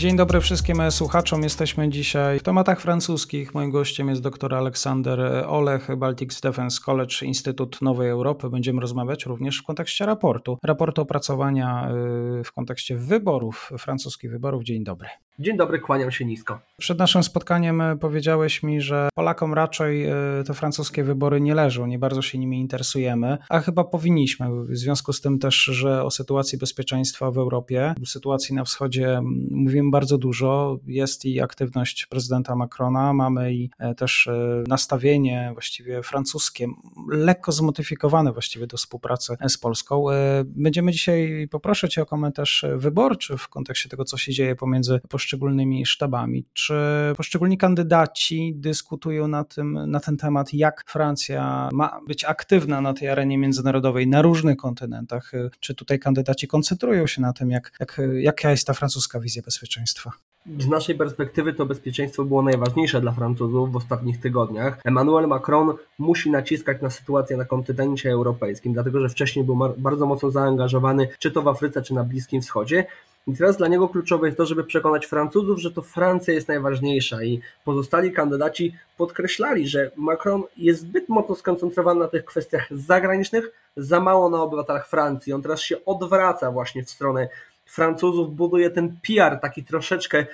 Dzień dobry wszystkim słuchaczom. Jesteśmy dzisiaj w tematach francuskich. Moim gościem jest dr Aleksander Olech, Baltic Defense College, Instytut Nowej Europy. Będziemy rozmawiać również w kontekście raportu. Raportu opracowania y, w kontekście wyborów, francuskich wyborów. Dzień dobry. Dzień dobry, kłaniam się nisko. Przed naszym spotkaniem powiedziałeś mi, że Polakom raczej y, te francuskie wybory nie leżą, nie bardzo się nimi interesujemy, a chyba powinniśmy. W związku z tym też, że o sytuacji bezpieczeństwa w Europie, sytuacji na wschodzie mówimy bardzo dużo. Jest i aktywność prezydenta Macrona, mamy i e, też e, nastawienie właściwie francuskie, lekko zmodyfikowane właściwie do współpracy z Polską. E, będziemy dzisiaj, poproszę Cię o komentarz wyborczy w kontekście tego, co się dzieje pomiędzy poszczególnymi sztabami. Czy poszczególni kandydaci dyskutują na, tym, na ten temat, jak Francja ma być aktywna na tej arenie międzynarodowej na różnych kontynentach? Czy tutaj kandydaci koncentrują się na tym, jak, jak, jaka jest ta francuska wizja bezpieczeństwa? Bezpieczeństwa? Z naszej perspektywy to bezpieczeństwo było najważniejsze dla Francuzów w ostatnich tygodniach. Emmanuel Macron musi naciskać na sytuację na kontynencie europejskim, dlatego że wcześniej był bardzo mocno zaangażowany, czy to w Afryce, czy na Bliskim Wschodzie. I teraz dla niego kluczowe jest to, żeby przekonać Francuzów, że to Francja jest najważniejsza i pozostali kandydaci podkreślali, że Macron jest zbyt mocno skoncentrowany na tych kwestiach zagranicznych, za mało na obywatelach Francji. On teraz się odwraca właśnie w stronę Francuzów buduje ten PR taki troszeczkę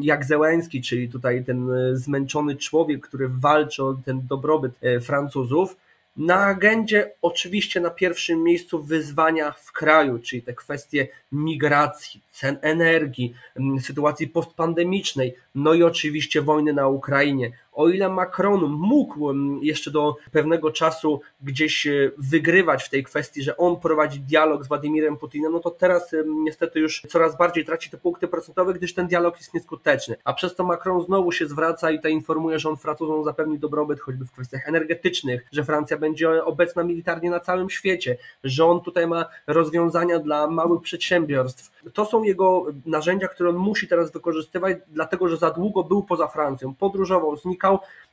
jak Zełenski, czyli tutaj ten e, zmęczony człowiek, który walczy o ten dobrobyt e, Francuzów. Na agendzie oczywiście na pierwszym miejscu wyzwania w kraju, czyli te kwestie migracji, cen energii, sytuacji postpandemicznej, no i oczywiście wojny na Ukrainie o ile Macron mógł jeszcze do pewnego czasu gdzieś e, wygrywać w tej kwestii, że on prowadzi dialog z Władimirem Putinem, no to teraz niestety już coraz bardziej traci te punkty procentowe, gdyż ten dialog jest nieskuteczny. A przez to Macron znowu się zwraca i to informuje, że on Francuzom zapewni dobrobyt choćby w kwestiach energetycznych, że Francja będzie obecna militarnie na całym świecie, że on tutaj ma rozwiązania dla małych przedsiębiorstw. To są jego narzędzia, które on musi teraz wykorzystywać, dlatego że za długo był poza Francją, podróżował, znikał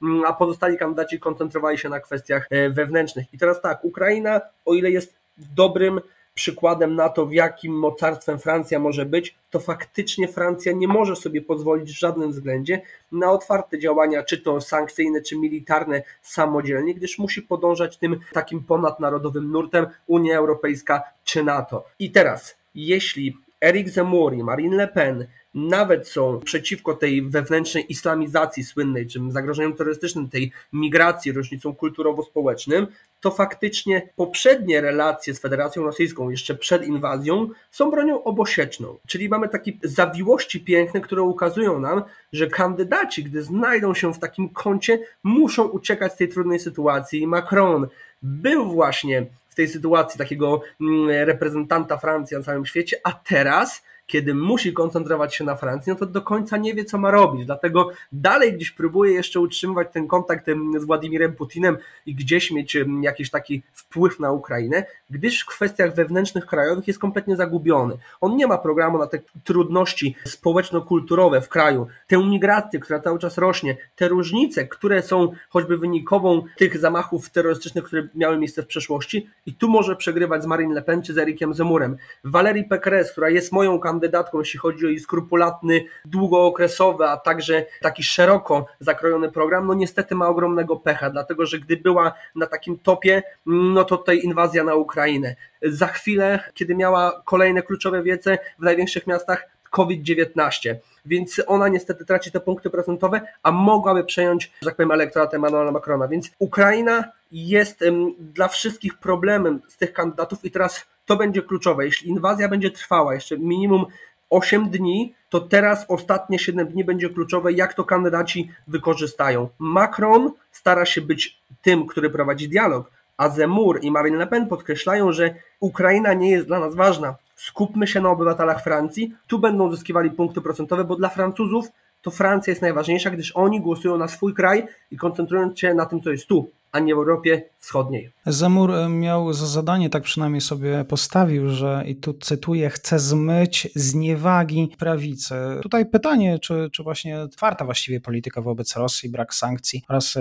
Mm, a pozostali kandydaci koncentrowali się na kwestiach e, wewnętrznych. I teraz tak, Ukraina, o ile jest dobrym przykładem na to, w jakim mocarstwem Francja może być, to faktycznie Francja nie może sobie pozwolić w żadnym względzie na otwarte działania, czy to sankcyjne, czy militarne samodzielnie, gdyż musi podążać tym takim ponadnarodowym nurtem Unia Europejska czy NATO. I teraz, jeśli Eric Zemmour Marine Le Pen nawet są przeciwko tej wewnętrznej islamizacji słynnej, czym zagrożeniem terrorystycznym, tej migracji, różnicą kulturowo-społecznym, to faktycznie poprzednie relacje z Federacją Rosyjską jeszcze przed inwazją są bronią obosieczną. Czyli mamy takie zawiłości piękne, które ukazują nam, że kandydaci, gdy znajdą się w takim kącie, muszą uciekać z tej trudnej sytuacji. Macron był właśnie tej sytuacji takiego mm, reprezentanta Francji na całym świecie, a teraz kiedy musi koncentrować się na Francji, no to do końca nie wie, co ma robić. Dlatego dalej gdzieś próbuje jeszcze utrzymywać ten kontakt z Władimirem Putinem i gdzieś mieć jakiś taki wpływ na Ukrainę, gdyż w kwestiach wewnętrznych krajowych jest kompletnie zagubiony. On nie ma programu na te trudności społeczno-kulturowe w kraju, tę migrację, która cały czas rośnie, te różnice, które są choćby wynikową tych zamachów terrorystycznych, które miały miejsce w przeszłości i tu może przegrywać z Marine Le Pen czy z Erikiem Zemurem. Valerie Pécresse, która jest moją kandydatą kandydatką, jeśli chodzi o jej skrupulatny, długookresowy, a także taki szeroko zakrojony program, no niestety ma ogromnego pecha, dlatego że gdy była na takim topie, no to tutaj inwazja na Ukrainę. Za chwilę, kiedy miała kolejne kluczowe wiece w największych miastach, COVID-19, więc ona niestety traci te punkty procentowe, a mogłaby przejąć, że tak powiem, elektorat Emmanuela Macrona. Więc Ukraina jest dla wszystkich problemem z tych kandydatów i teraz to będzie kluczowe. Jeśli inwazja będzie trwała jeszcze minimum 8 dni, to teraz ostatnie 7 dni będzie kluczowe, jak to kandydaci wykorzystają. Macron stara się być tym, który prowadzi dialog, a Zemur i Marine Le Pen podkreślają, że Ukraina nie jest dla nas ważna. Skupmy się na obywatelach Francji, tu będą zyskiwali punkty procentowe, bo dla Francuzów to Francja jest najważniejsza, gdyż oni głosują na swój kraj i koncentrując się na tym, co jest tu, a nie w Europie Wschodniej. Zamur miał za zadanie, tak przynajmniej sobie postawił, że i tu cytuję, chce zmyć zniewagi prawicy. Tutaj pytanie, czy, czy właśnie twarda właściwie polityka wobec Rosji, brak sankcji oraz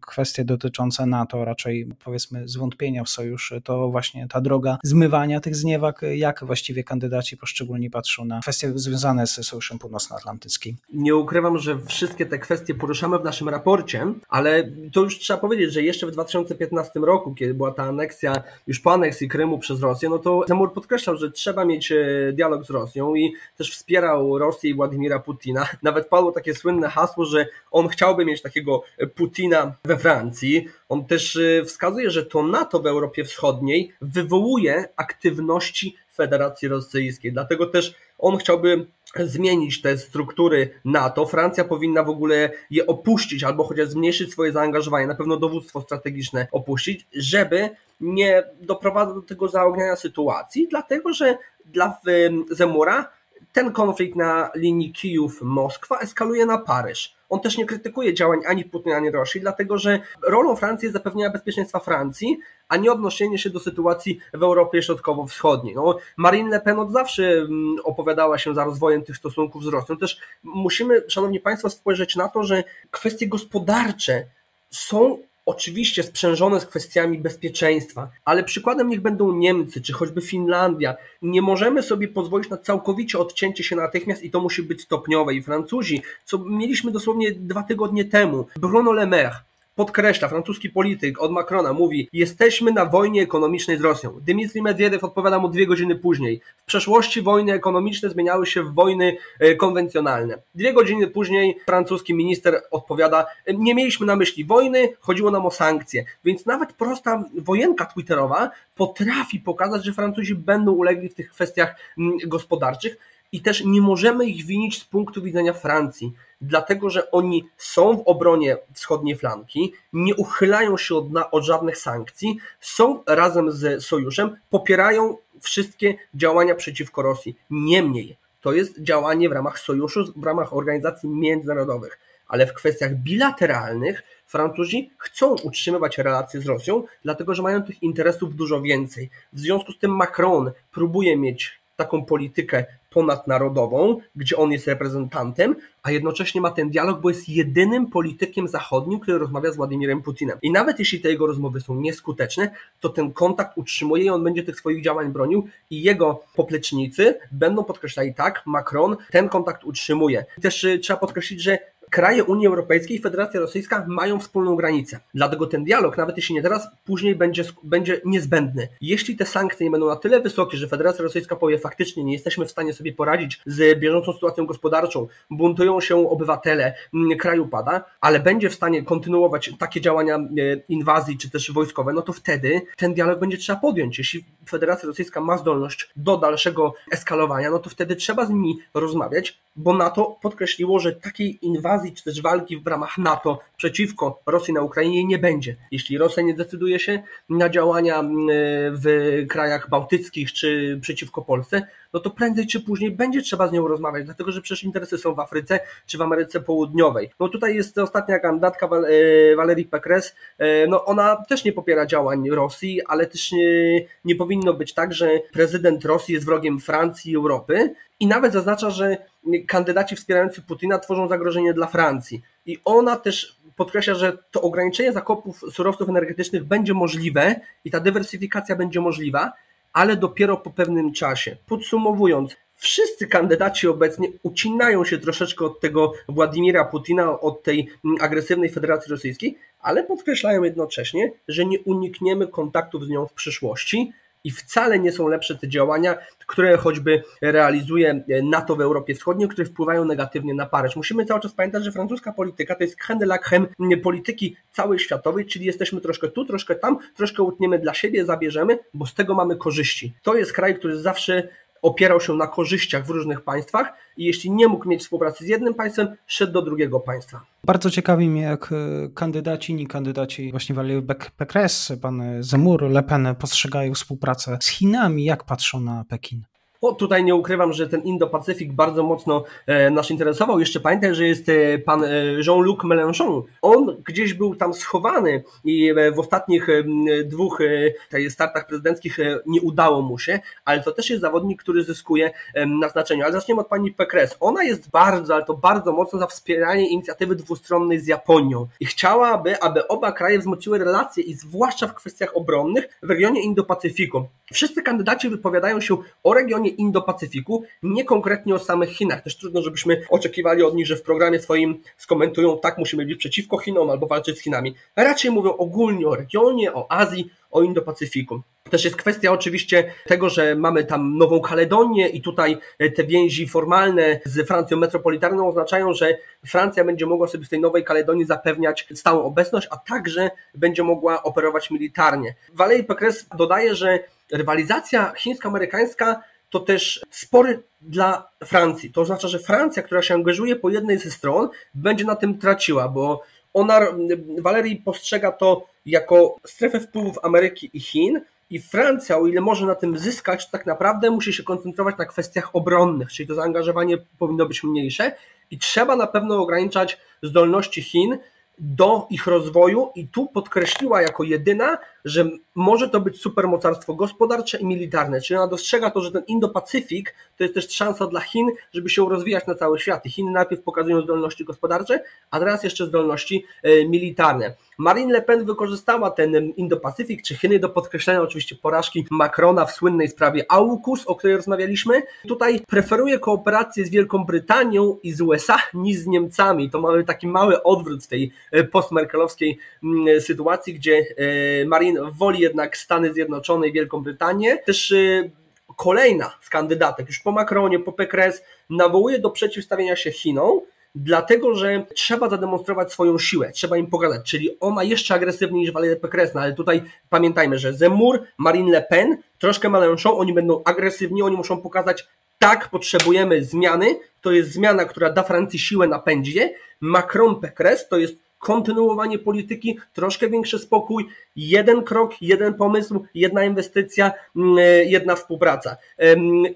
kwestie dotyczące NATO, raczej powiedzmy zwątpienia w sojusz, to właśnie ta droga zmywania tych zniewag, jak właściwie kandydaci poszczególni patrzą na kwestie związane z Sojuszem Północnoatlantyckim. Nie ukrywam, że wszystkie te kwestie poruszamy w naszym raporcie, ale to już trzeba powiedzieć, że jeszcze w 2015 roku, kiedy była ta aneksja, już po aneksji Krymu przez Rosję, no to Zemur podkreślał, że trzeba mieć e, dialog z Rosją i też wspierał Rosję i Władimira Putina. Nawet padło takie słynne hasło, że on chciałby mieć takiego Putina we Francji. On też e, wskazuje, że to NATO w Europie Wschodniej wywołuje aktywności Federacji Rosyjskiej. Dlatego też on chciałby zmienić te struktury NATO. Francja powinna w ogóle je opuścić albo chociaż zmniejszyć swoje zaangażowanie, na pewno dowództwo strategiczne opuścić, żeby nie doprowadzać do tego zaogniania sytuacji, dlatego że dla Zemura ten konflikt na linii Kijów-Moskwa eskaluje na Paryż. On też nie krytykuje działań ani Putina, ani Rosji, dlatego że rolą Francji jest zapewnienie bezpieczeństwa Francji, a nie odnoszenie się do sytuacji w Europie Środkowo-Wschodniej. No, Marine Le Pen od zawsze mm, opowiadała się za rozwojem tych stosunków z Rosją. Też musimy, szanowni państwo, spojrzeć na to, że kwestie gospodarcze są oczywiście sprzężone z kwestiami bezpieczeństwa, ale przykładem niech będą Niemcy czy choćby Finlandia. Nie możemy sobie pozwolić na całkowicie odcięcie się natychmiast i to musi być stopniowe. I Francuzi, co mieliśmy dosłownie dwa tygodnie temu, Bruno Le Maire, podkreśla, francuski polityk od Macrona mówi, jesteśmy na wojnie ekonomicznej z Rosją. Dmitry Medvedev odpowiada mu dwie godziny później. W przeszłości wojny ekonomiczne zmieniały się w wojny e, konwencjonalne. Dwie godziny później francuski minister odpowiada, nie mieliśmy na myśli wojny, chodziło nam o sankcje. Więc nawet prosta wojenka twitterowa potrafi pokazać, że Francuzi będą ulegli w tych kwestiach mm, gospodarczych i też nie możemy ich winić z punktu widzenia Francji dlatego że oni są w obronie wschodniej flanki, nie uchylają się od, od żadnych sankcji, są razem z sojuszem, popierają wszystkie działania przeciwko Rosji. Niemniej, to jest działanie w ramach sojuszu, w ramach organizacji międzynarodowych, ale w kwestiach bilateralnych Francuzi chcą utrzymywać relacje z Rosją, dlatego że mają tych interesów dużo więcej. W związku z tym Macron próbuje mieć taką politykę ponadnarodową, gdzie on jest reprezentantem, a jednocześnie ma ten dialog, bo jest jedynym politykiem zachodnim, który rozmawia z Władimirem Putinem. I nawet jeśli te jego rozmowy są nieskuteczne, to ten kontakt utrzymuje i on będzie tych swoich działań bronił i jego poplecznicy będą podkreślali tak, Macron ten kontakt utrzymuje. Też y, trzeba podkreślić, że kraje Unii Europejskiej i Federacja Rosyjska mają wspólną granicę. Dlatego ten dialog, nawet jeśli nie teraz, później będzie, będzie niezbędny. Jeśli te sankcje nie będą na tyle wysokie, że Federacja Rosyjska powie faktycznie nie jesteśmy w stanie sobie poradzić z bieżącą sytuacją gospodarczą, buntują się obywatele, mm, kraju pada, ale będzie w stanie kontynuować takie działania e, inwazji czy też wojskowe, no to wtedy ten dialog będzie trzeba podjąć. Jeśli Federacja Rosyjska ma zdolność do dalszego eskalowania, no to wtedy trzeba z nimi rozmawiać, bo NATO podkreśliło, że takiej inwazji czy też walki w ramach NATO przeciwko Rosji na Ukrainie nie będzie. Jeśli Rosja nie zdecyduje się na działania mm, w krajach bałtyckich czy przeciwko Polsce, no to prędzej czy później będzie trzeba z nią rozmawiać, dlatego że przecież interesy są w Afryce czy w Ameryce Południowej. No tutaj jest ostatnia kandydatka Valerie Pécresse, e, no ona też nie popiera działań Rosji, ale też nie, nie powinno być tak, że prezydent Rosji jest wrogiem Francji i Europy i nawet zaznacza, że kandydaci wspierający Putina tworzą zagrożenie dla Francji. I ona też podkreśla, że to ograniczenie zakupów surowców energetycznych będzie możliwe i ta dywersyfikacja będzie możliwa, ale dopiero po pewnym czasie. Podsumowując, wszyscy kandydaci obecnie ucinają się troszeczkę od tego Władimira Putina, od tej agresywnej Federacji Rosyjskiej, ale podkreślają jednocześnie, że nie unikniemy kontaktów z nią w przyszłości, i wcale nie są lepsze te działania, które choćby realizuje NATO w Europie Wschodniej, które wpływają negatywnie na Paryż. Musimy cały czas pamiętać, że francuska polityka to jest crème polityki całej światowej, czyli jesteśmy troszkę tu, troszkę tam, troszkę utniemy dla siebie, zabierzemy, bo z tego mamy korzyści. To jest kraj, który zawsze opierał się na korzyściach w różnych państwach i jeśli nie mógł mieć współpracy z jednym państwem, szedł do drugiego państwa. Bardzo ciekawi mnie, jak e, kandydaci, inni kandydaci, właśnie Valérie Pécresse, pan Zemur, Le Pen postrzegają współpracę z Chinami, jak patrzą na Pekin? O, tutaj nie ukrywam, że ten Indo-Pacyfik bardzo mocno e, nas interesował. Jeszcze pamiętaj, że jest e, pan e, Jean-Luc Mélenchon. On gdzieś był tam schowany i e, w ostatnich e, dwóch e, startach prezydenckich nie udało mu się, ale to też jest zawodnik, który zyskuje na znaczeniu. Ale zaczniemy od pani Pekres. Ona jest bardzo, ale to bardzo mocno za wspieranie inicjatywy dwustronnej z Japonią i chciałaby, aby oba kraje wzmocniły relacje i zwłaszcza w kwestiach obronnych w regionie Indo-Pacyfiku. Wszyscy kandydaci wypowiadają się o regionie Indo-Pacyfiku, nie konkretnie o samych Chinach. Też trudno, żebyśmy oczekiwali od nich, że w programie swoim skomentują, tak musimy być przeciwko Chinom albo walczyć z Chinami. Raczej mówią ogólnie o regionie, o Azji, o Indo-Pacyfiku. Też jest kwestia oczywiście tego, że mamy tam Nową Kaledonię i tutaj te więzi formalne z Francją metropolitarną oznaczają, że Francja będzie mogła sobie w tej Nowej Kaledonii zapewniać stałą obecność, a także będzie mogła operować militarnie. Valérie Pécresse dodaje, że rywalizacja chińsko-amerykańska to też spory dla Francji. To oznacza, że Francja, która się angażuje po jednej ze stron, będzie na tym traciła, bo ona, Valerii postrzega to jako strefę wpływów Ameryki i Chin, i Francja, o ile może na tym zyskać, tak naprawdę musi się koncentrować na kwestiach obronnych, czyli to zaangażowanie powinno być mniejsze i trzeba na pewno ograniczać zdolności Chin do ich rozwoju i tu podkreśliła jako jedyna, że może to być supermocarstwo gospodarcze i militarne, czyli ona dostrzega to, że ten Indo-Pacyfik to jest też szansa dla Chin, żeby się rozwijać na cały świat. I Chiny najpierw pokazują zdolności gospodarcze, a teraz jeszcze zdolności e, militarne. Marine Le Pen wykorzystała ten Indo-Pacyfik czy Chiny do podkreślenia oczywiście porażki Macrona w słynnej sprawie AUKUS, o której rozmawialiśmy. Tutaj preferuje kooperację z Wielką Brytanią i z USA niż z Niemcami. To mamy taki mały odwrót w tej e, postmerkelowskiej mm, sytuacji, gdzie e, Marine woli jednak Stany Zjednoczone i Wielką Brytanię. Też e, kolejna z kandydatek, już po Macronie, po Pécresse, nawołuje do przeciwstawienia się Chinom, dlatego że trzeba zademonstrować swoją siłę, trzeba im pogadać, czyli ona jeszcze agresywniej niż Valérie Pécresse, no ale tutaj pamiętajmy, że Zemmour, Marine Le Pen, troszkę Mélenchon, oni będą agresywni, oni muszą pokazać, tak, potrzebujemy zmiany, to jest zmiana, która da Francji siłę na pędzie, Macron Pécresse to jest kontynuowanie polityki, troszkę większy spokój, jeden krok, jeden pomysł, jedna inwestycja, mm, jedna współpraca.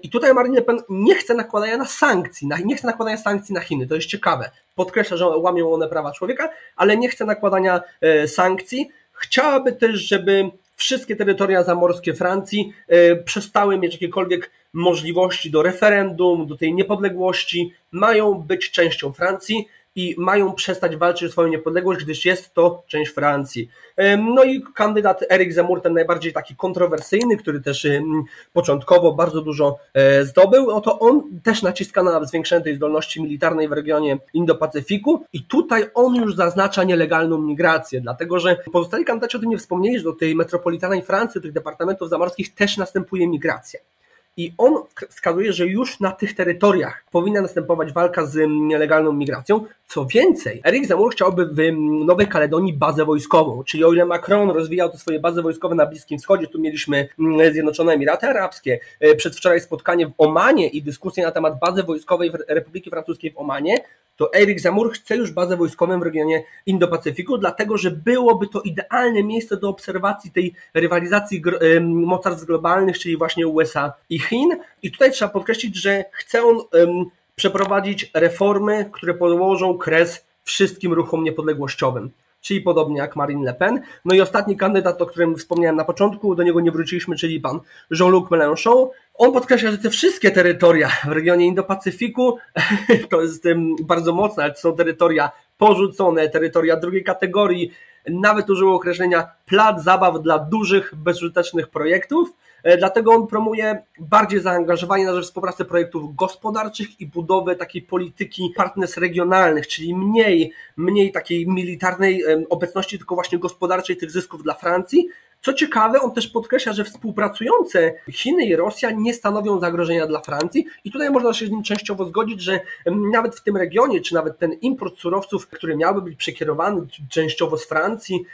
I tutaj Marine Le Pen nie chce nakładania na sankcji, nie chce nakładania sankcji na Chiny, to jest ciekawe. Podkreśla, że łamią one prawa człowieka, ale nie chce nakładania e, sankcji. Chciałaby też, żeby wszystkie terytoria zamorskie Francji e, przestały mieć jakiekolwiek możliwości do referendum, do tej niepodległości, mają być częścią Francji i mają przestać walczyć o swoją niepodległość, gdyż jest to część Francji. No i kandydat Erik Zemmour, ten najbardziej taki kontrowersyjny, który też początkowo bardzo dużo e, zdobył, oto on też naciska na zwiększenie tej zdolności militarnej w regionie Indo-Pacyfiku i tutaj on już zaznacza nielegalną migrację, dlatego że pozostali kandydaci o tym nie wspomnieli, że do tej metropolitalnej Francji, do tych departamentów zamorskich też następuje migracja. I on wskazuje, że już na tych terytoriach powinna następować walka z nielegalną migracją. Co więcej, Eric Zemmour chciałby w Nowej Kaledonii bazę wojskową, czyli o ile Macron rozwijał te swoje bazy wojskowe na Bliskim Wschodzie, tu mieliśmy Zjednoczone Emiraty Arabskie, e, przedwczoraj spotkanie w Omanie i dyskusję na temat bazy wojskowej Republiki Francuskiej w Omanie, to Eric Zemmour chce już bazę wojskową w regionie Indo-Pacyfiku, dlatego że byłoby to idealne miejsce do obserwacji tej rywalizacji mocarstw globalnych, czyli właśnie USA i Chin. I tutaj trzeba podkreślić, że chce on przeprowadzić reformy, które położą kres wszystkim ruchom niepodległościowym czyli podobnie jak Marine Le Pen. No i ostatni kandydat, o którym wspomniałem na początku, do niego nie wróciliśmy, czyli pan Jean-Luc Mélenchon. On podkreśla, że te wszystkie terytoria w regionie Indo-Pacyfiku to jest bardzo mocne, ale to są terytoria porzucone, terytoria drugiej kategorii, nawet użyło określenia plac zabaw dla dużych, bezużytecznych projektów. E, dlatego on promuje bardziej zaangażowanie na rzecz współpracy projektów gospodarczych i budowy takiej polityki partnerstw regionalnych, czyli mniej, mniej takiej militarnej obecności, tylko właśnie gospodarczej tych zysków dla Francji, co ciekawe, on też podkreśla, że współpracujące Chiny i Rosja nie stanowią zagrożenia dla Francji i tutaj można się z nim częściowo zgodzić, że nawet w tym regionie, czy nawet ten import surowców, który miałby być przekierowany częściowo z Francji,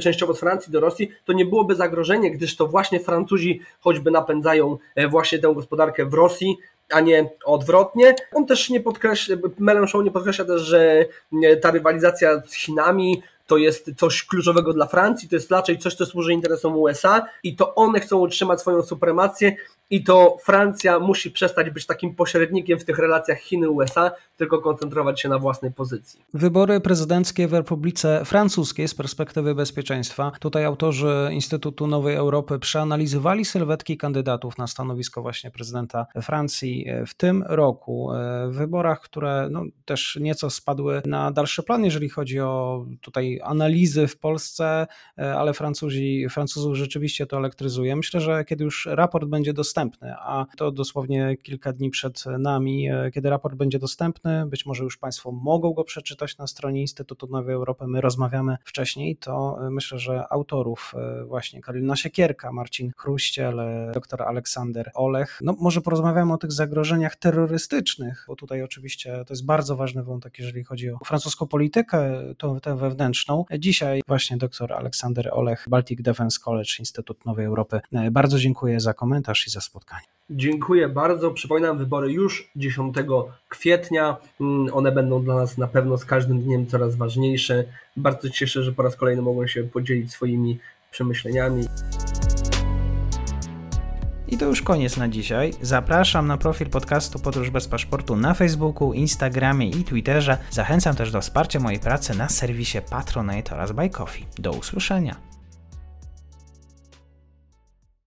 częściowo z Francji do Rosji, to nie byłoby zagrożenie, gdyż to właśnie Francuzi choćby napędzają e, właśnie tę gospodarkę w Rosji, a nie odwrotnie. On też nie podkreśla, Mélenchon nie podkreśla też, że e, ta rywalizacja z Chinami to jest coś kluczowego dla Francji, to jest raczej coś, co służy interesom USA i to one chcą utrzymać swoją supremację i to Francja musi przestać być takim pośrednikiem w tych relacjach Chiny-USA, tylko koncentrować się na własnej pozycji. Wybory prezydenckie w Republice Francuskiej z perspektywy bezpieczeństwa. Tutaj autorzy Instytutu Nowej Europy przeanalizowali sylwetki kandydatów na stanowisko właśnie prezydenta Francji w tym roku. W wyborach, które no, też nieco spadły na dalszy plan, jeżeli chodzi o tutaj analizy w Polsce, ale Francuzi, Francuzów rzeczywiście to elektryzuje. Myślę, że kiedy już raport będzie dostępny, a to dosłownie kilka dni przed nami, kiedy raport będzie dostępny, być może już Państwo mogą go przeczytać na stronie Instytutu Nowej Europy. My rozmawiamy wcześniej, to myślę, że autorów e, właśnie Karolina Siekierka, Marcin Chruściel, e, dr Aleksander Olech. No może porozmawiamy o tych zagrożeniach terrorystycznych, bo tutaj oczywiście to jest bardzo ważny wątek, jeżeli chodzi o francuską politykę, tą, tę wewnętrzną. Dzisiaj właśnie dr Aleksander Olech, Baltic Defense College, Instytut Nowej Europy. E, bardzo dziękuję za komentarz i za spotkanie. Dziękuję bardzo. Przypominam, wybory już 10 kwietnia. Mm, one będą dla nas na pewno z każdym dniem coraz ważniejsze. Bardzo cieszę, że po raz kolejny mogłem się podzielić swoimi przemyśleniami. I to już koniec na dzisiaj. Zapraszam na profil podcastu Podróż bez paszportu na Facebooku, Instagramie i Twitterze. Zachęcam też do wsparcia mojej pracy na serwisie Patronite oraz Buy Coffee. Do usłyszenia.